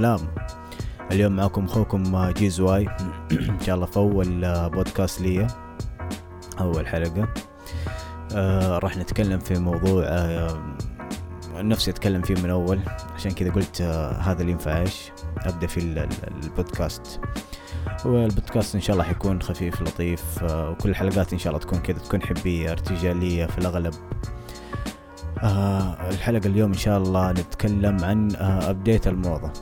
السلام اليوم معكم اخوكم جيز واي. إن شاء الله في أول بودكاست لي أول حلقة. آه راح نتكلم في موضوع آه نفسي أتكلم فيه من أول. عشان كذا قلت آه هذا اللي ينفعش. أبدأ في ال- ال- البودكاست. والبودكاست إن شاء الله حيكون خفيف لطيف آه وكل الحلقات إن شاء الله تكون كذا تكون حبية ارتجالية في الأغلب. آه الحلقة اليوم إن شاء الله نتكلم عن آه update الموضة.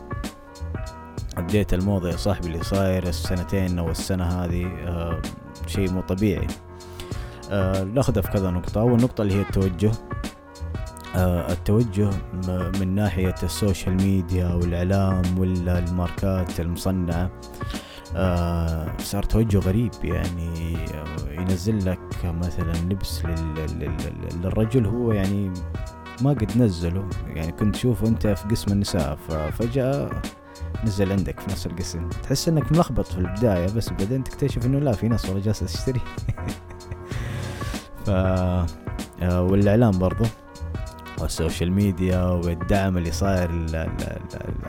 update الموضة يا صاحبي اللي صاير السنتين أو السنة هذه آه شيء مو طبيعي. آه ناخذها في كذا نقطة. أول نقطة اللي هي التوجه. آه التوجه من ناحية ال social media والإعلام والماركات المصنعة. آه صار توجه غريب يعني آه، ينزل لك مثلا لبس لل- لل- لل- للرجل هو يعني ما قد نزله. يعني كنت تشوفه أنت في قسم النساء ففجأة نزل عندك في نفس القسم. تحس إنك ملخبط في البداية بس بعدين تكتشف إنه لا في ناس والله جالسة تشتري. ف آه، والإعلام برضو وال social media والدعم اللي صاير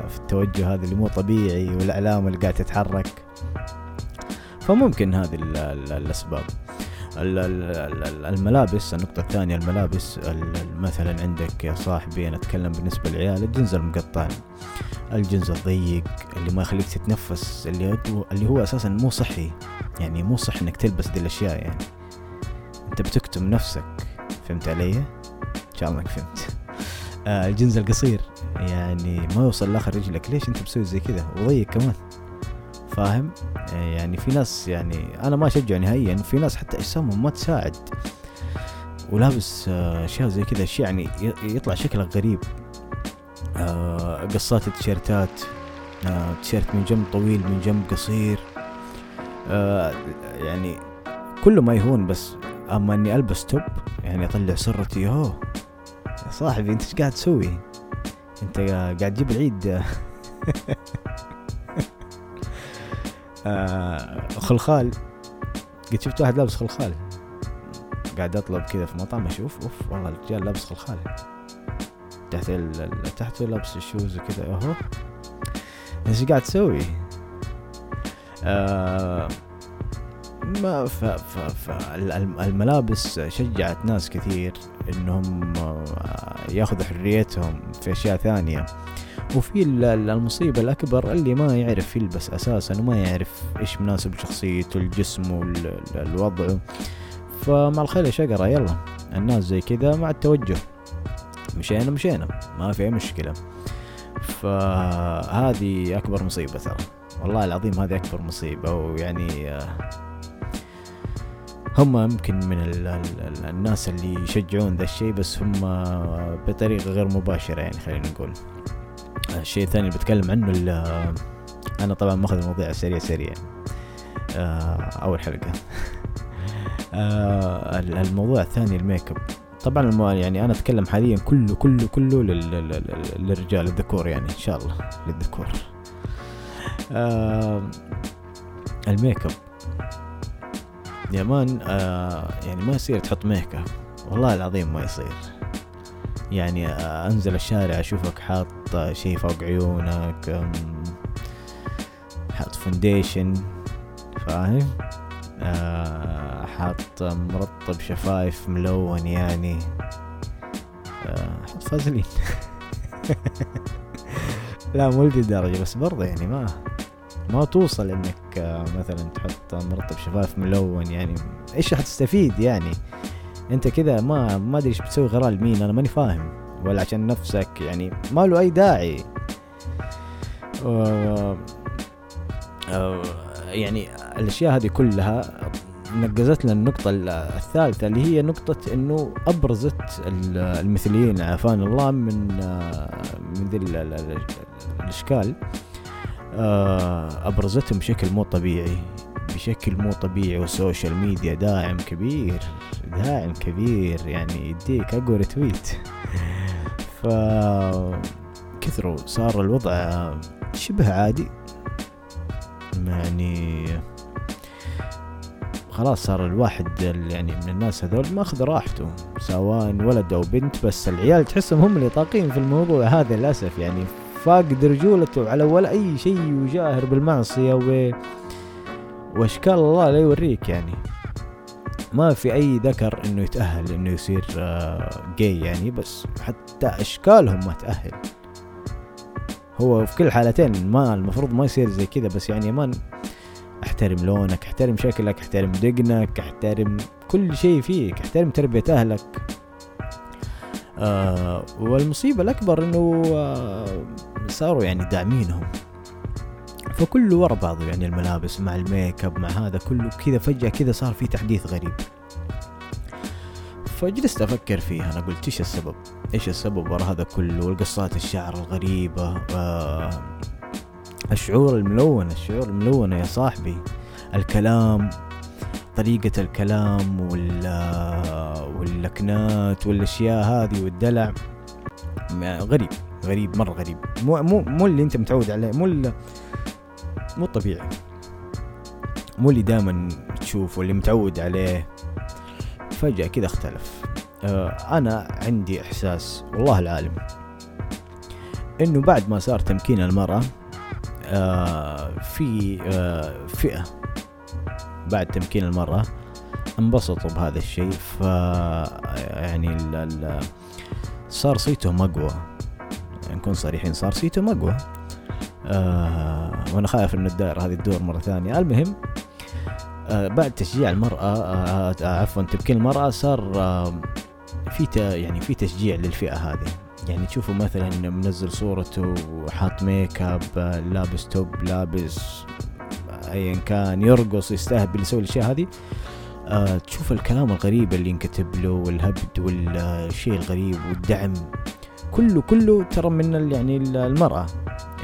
في التوجه هذا اللي مو طبيعي والإعلام اللي قاعد تتحرك. فممكن هذه ال- ال- الأسباب. ال- ال- ال- الملابس النقطة الثانية الملابس ال- ال- مثلا عندك يا صاحبي أنا أتكلم بالنسبة للعيال الجنز المقطع الجنز الضيق اللي ما يخليك تتنفس اللي هو اللي هو أساسا مو صحي. يعني مو صح إنك تلبس دي الأشياء يعني. أنت بتكتم نفسك. فهمت علي؟ إن شاء الله إنك فهمت. آه الجنز القصير. يعني ما يوصل لآخر رجلك. ليش أنت مسوي زي كذا؟ وضيق كمان. فاهم؟ آه، يعني في ناس يعني أنا ما اشجع نهائيا في ناس حتى أجسامهم ما تساعد. ولابس آه، أشياء زي كذا أشياء يعني يطلع شكلك غريب. آه، قصات التيشيرتات آه، تيشيرت من جنب طويل من جنب قصير. يعني كله ما يهون بس أما إني ألبس توب يعني أطلع سرتي أوه يا صاحبي أنت إيش قاعد تسوي؟ أنت قاعد تجيب العيد. آه خلخال. قد شفت واحد لابس خلخال. قاعد أطلب كذا في مطعم أشوف أوف والله الرجال لابس خلخال. تحت تحته لابس الشوز وكذا. اهو إيش قاعد تسوي؟ آه ما ف... ف... ف... ال- الم- الملابس شجعت ناس كثير إنهم آه، ياخذوا حريتهم في أشياء ثانية. وفي ال- ال- المصيبة الأكبر اللي ما يعرف يلبس أساسا وما يعرف إيش مناسب لشخصيته الجسم والوضع فمع الخير يا شقرة يلا. الناس زي كذا مع التوجه. مشينا مشينا. ما في أي مشكلة. فهذه أكبر مصيبة ترى. والله العظيم هذه أكبر مصيبة. ويعني آه، هم يمكن من ال ال ال الناس اللي يشجعون ذا الشيء بس هم بطريقة غير مباشرة يعني خلينا نقول. الشيء الثاني اللي بتكلم عنه أنا طبعا ماخذ المواضيع سريع سريع. آه، أول حلقة. آه، ال- الموضوع الثاني الميك أب. طبعا. يعني أنا أتكلم حاليا كله كله كله لل... لل- لل- للرجال الذكور يعني إن شاء الله للذكور. آه، الميك أب. يا man يعني ما يصير تحط ميك أب. والله العظيم ما يصير. يعني انزل الشارع اشوفك حاط شيء فوق عيونك حاط foundation فاهم؟ آه، حاط مرطب شفايف ملون يعني. آه، حط فازلين. لا مو لذي الدرجة بس برضه يعني ما ما توصل إنك آه، مثلا تحط مرطب شفايف ملون يعني. إيش حتستفيد يعني؟ انت كذا ما ما ادري إيش بتسوي غرال لمين أنا ماني فاهم. ولا عشان نفسك. يعني ما له أي داعي. و- آه، يعني الأشياء هذه كلها نقزت لنا النقطة ال- الثالثة اللي هي نقطة إنه أبرزت ال- المثليين عافانا الله من آه، من ذي ال- ال- ال- الإشكال. آه، أبرزتهم بشكل مو طبيعي. بشكل مو طبيعي وال social media داعم كبير داعم كبير يعني يديك أقوى retweet ف كثروا صار الوضع شبه عادي. يعني خلاص صار الواحد ال- يعني من الناس هذول ماخذ راحته سواء ولد أو بنت بس العيال تحسهم هم اللي طاقين في الموضوع. هذا للأسف يعني فاقد رجولته على ولا أي شيء وجاهر بالمعصية و واشكال الله لا يوريك يعني. ما في أي ذكر إنه يتأهل إنه يصير جاي يعني بس حتى أشكالهم ما تأهل. هو في كل الحالتين ما المفروض ما يصير زي كذا بس يعني مان أحترم لونك أحترم شكلك أحترم دقنك أحترم كل شيء فيك أحترم تربية أهلك. آه والمصيبة الأكبر إنه آه صاروا يعني داعمينهم. فكله ورا بعضه يعني الملابس مع الميك اب مع هذا كله كذا فجأة كذا صار في تحديث غريب. فجلست أفكر فيها أنا قلت إيش السبب؟ إيش السبب ورا هذا كله؟ والقصات الشعر الغريبة آه الشعور الملون الشعور الملونة يا صاحبي. الكلام طريقة الكلام واللكنات والأشياء هذه والدلع. غريب غريب مرة غريب. مو مو مو اللي أنت متعود عليه مو مو طبيعي. مو اللي دائما تشوفه اللي متعود عليه. فجأة كذا اختلف. آه أنا عندي إحساس والله العالم إنه بعد ما صار تمكين المرأة آه في آه فئة بعد تمكين المرأة انبسطوا بهذا الشيء. ف يعني ال ال صار صيتهم أقوى. نكون صريحين صار صيتهم أقوى. آه وأنا خايف إن الدائرة هذه تدور مرة ثانية. المهم آه بعد تشجيع المرأة آه آه عفوا تمكين المرأة صار آه في يعني في تشجيع للفئة هذه. يعني تشوفوا مثلا منزل صورته وحاط ميك اب لابس top لابس ايا كان يرقص يستهبل يسوي الأشياء هذه. آه تشوف الكلام الغريب اللي ينكتب له والهبد والشيء الغريب والدعم. كله كله ترى من يعني المرأة.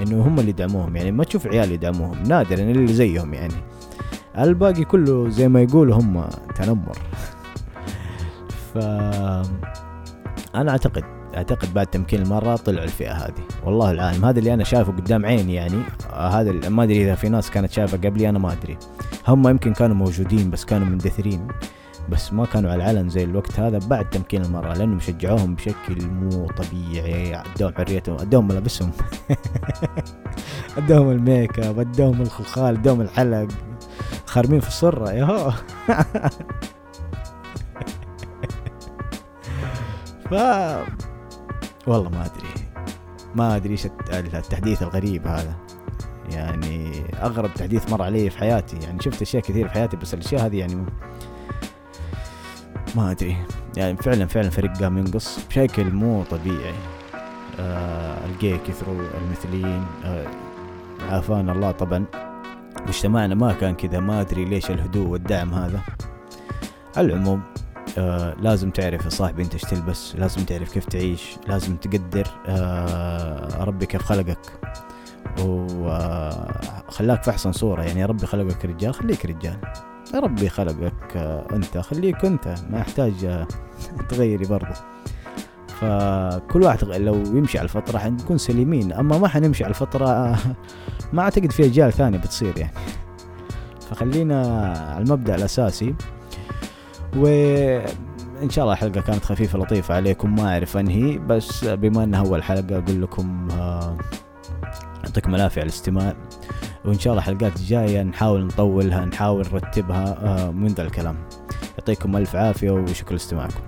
إنه هم اللي يدعموهم يعني ما تشوف عيال يدعموهم نادرا اللي زيهم يعني. الباقي كله زي ما يقولوا هم تنمر. ف أنا أعتقد أعتقد بعد تمكين المرة طلع الفئة هذه. والله العالم هذا اللي أنا شايفه قدام عيني يعني هذا ما أدري إذا في ناس كانت شايفة قبلي أنا ما أدري. هم يمكن كانوا موجودين بس كانوا مندثرين. بس ما كانوا على العلن زي الوقت هذا بعد تمكين المرأة لأنهم شجعوهم بشكل مو طبيعي. ادوهم حريتهم ادوهم ملابسهم. ادوهم الميك اب ادوهم الخلخال ادوهم الحلق. خارمين في السرة ياهو. ف والله ما أدري. ما أدري إيش التحديث الغريب هذا. يعني أغرب تحديث مر علي في حياتي. يعني شفت أشياء كثير في حياتي بس الأشياء هذه يعني ما أدري. يعني فعلا فعلا فريق قام ينقص بشكل مو طبيعي. آه الجي كثروا المثليين. آه عافانا الله طبعا. مجتمعنا ما كان كذا. ما أدري ليش الهدوء والدعم هذا. على العموم آه لازم تعرف يا صاحبي أنت إيش تلبس. لازم تعرف كيف تعيش. لازم تقدر آه ربي كيف خلقك. وخلاك في أحسن صورة. يعني ربي خلقك رجال خليك رجال. ربي خلقك آه أنت خليك أنت ما يحتاج آه تغيري برضه فكل واحد لو يمشي على الفطرة حنكون سليمين. أما ما حنمشي على الفطرة آه ما أعتقد في أجيال ثانية بتصير يعني. فخلينا على المبدأ الأساسي. وإن شاء الله الحلقة كانت خفيفة لطيفة عليكم ما أعرف أنهي. بس بما إنها أول حلقة أقول لكم يعطيكم العافية على الاستماع. وإن شاء الله الحلقات الجايه نحاول نطولها نحاول نرتبها من ذا الكلام. يعطيكم ألف عافية وشكرا لاستماعكم.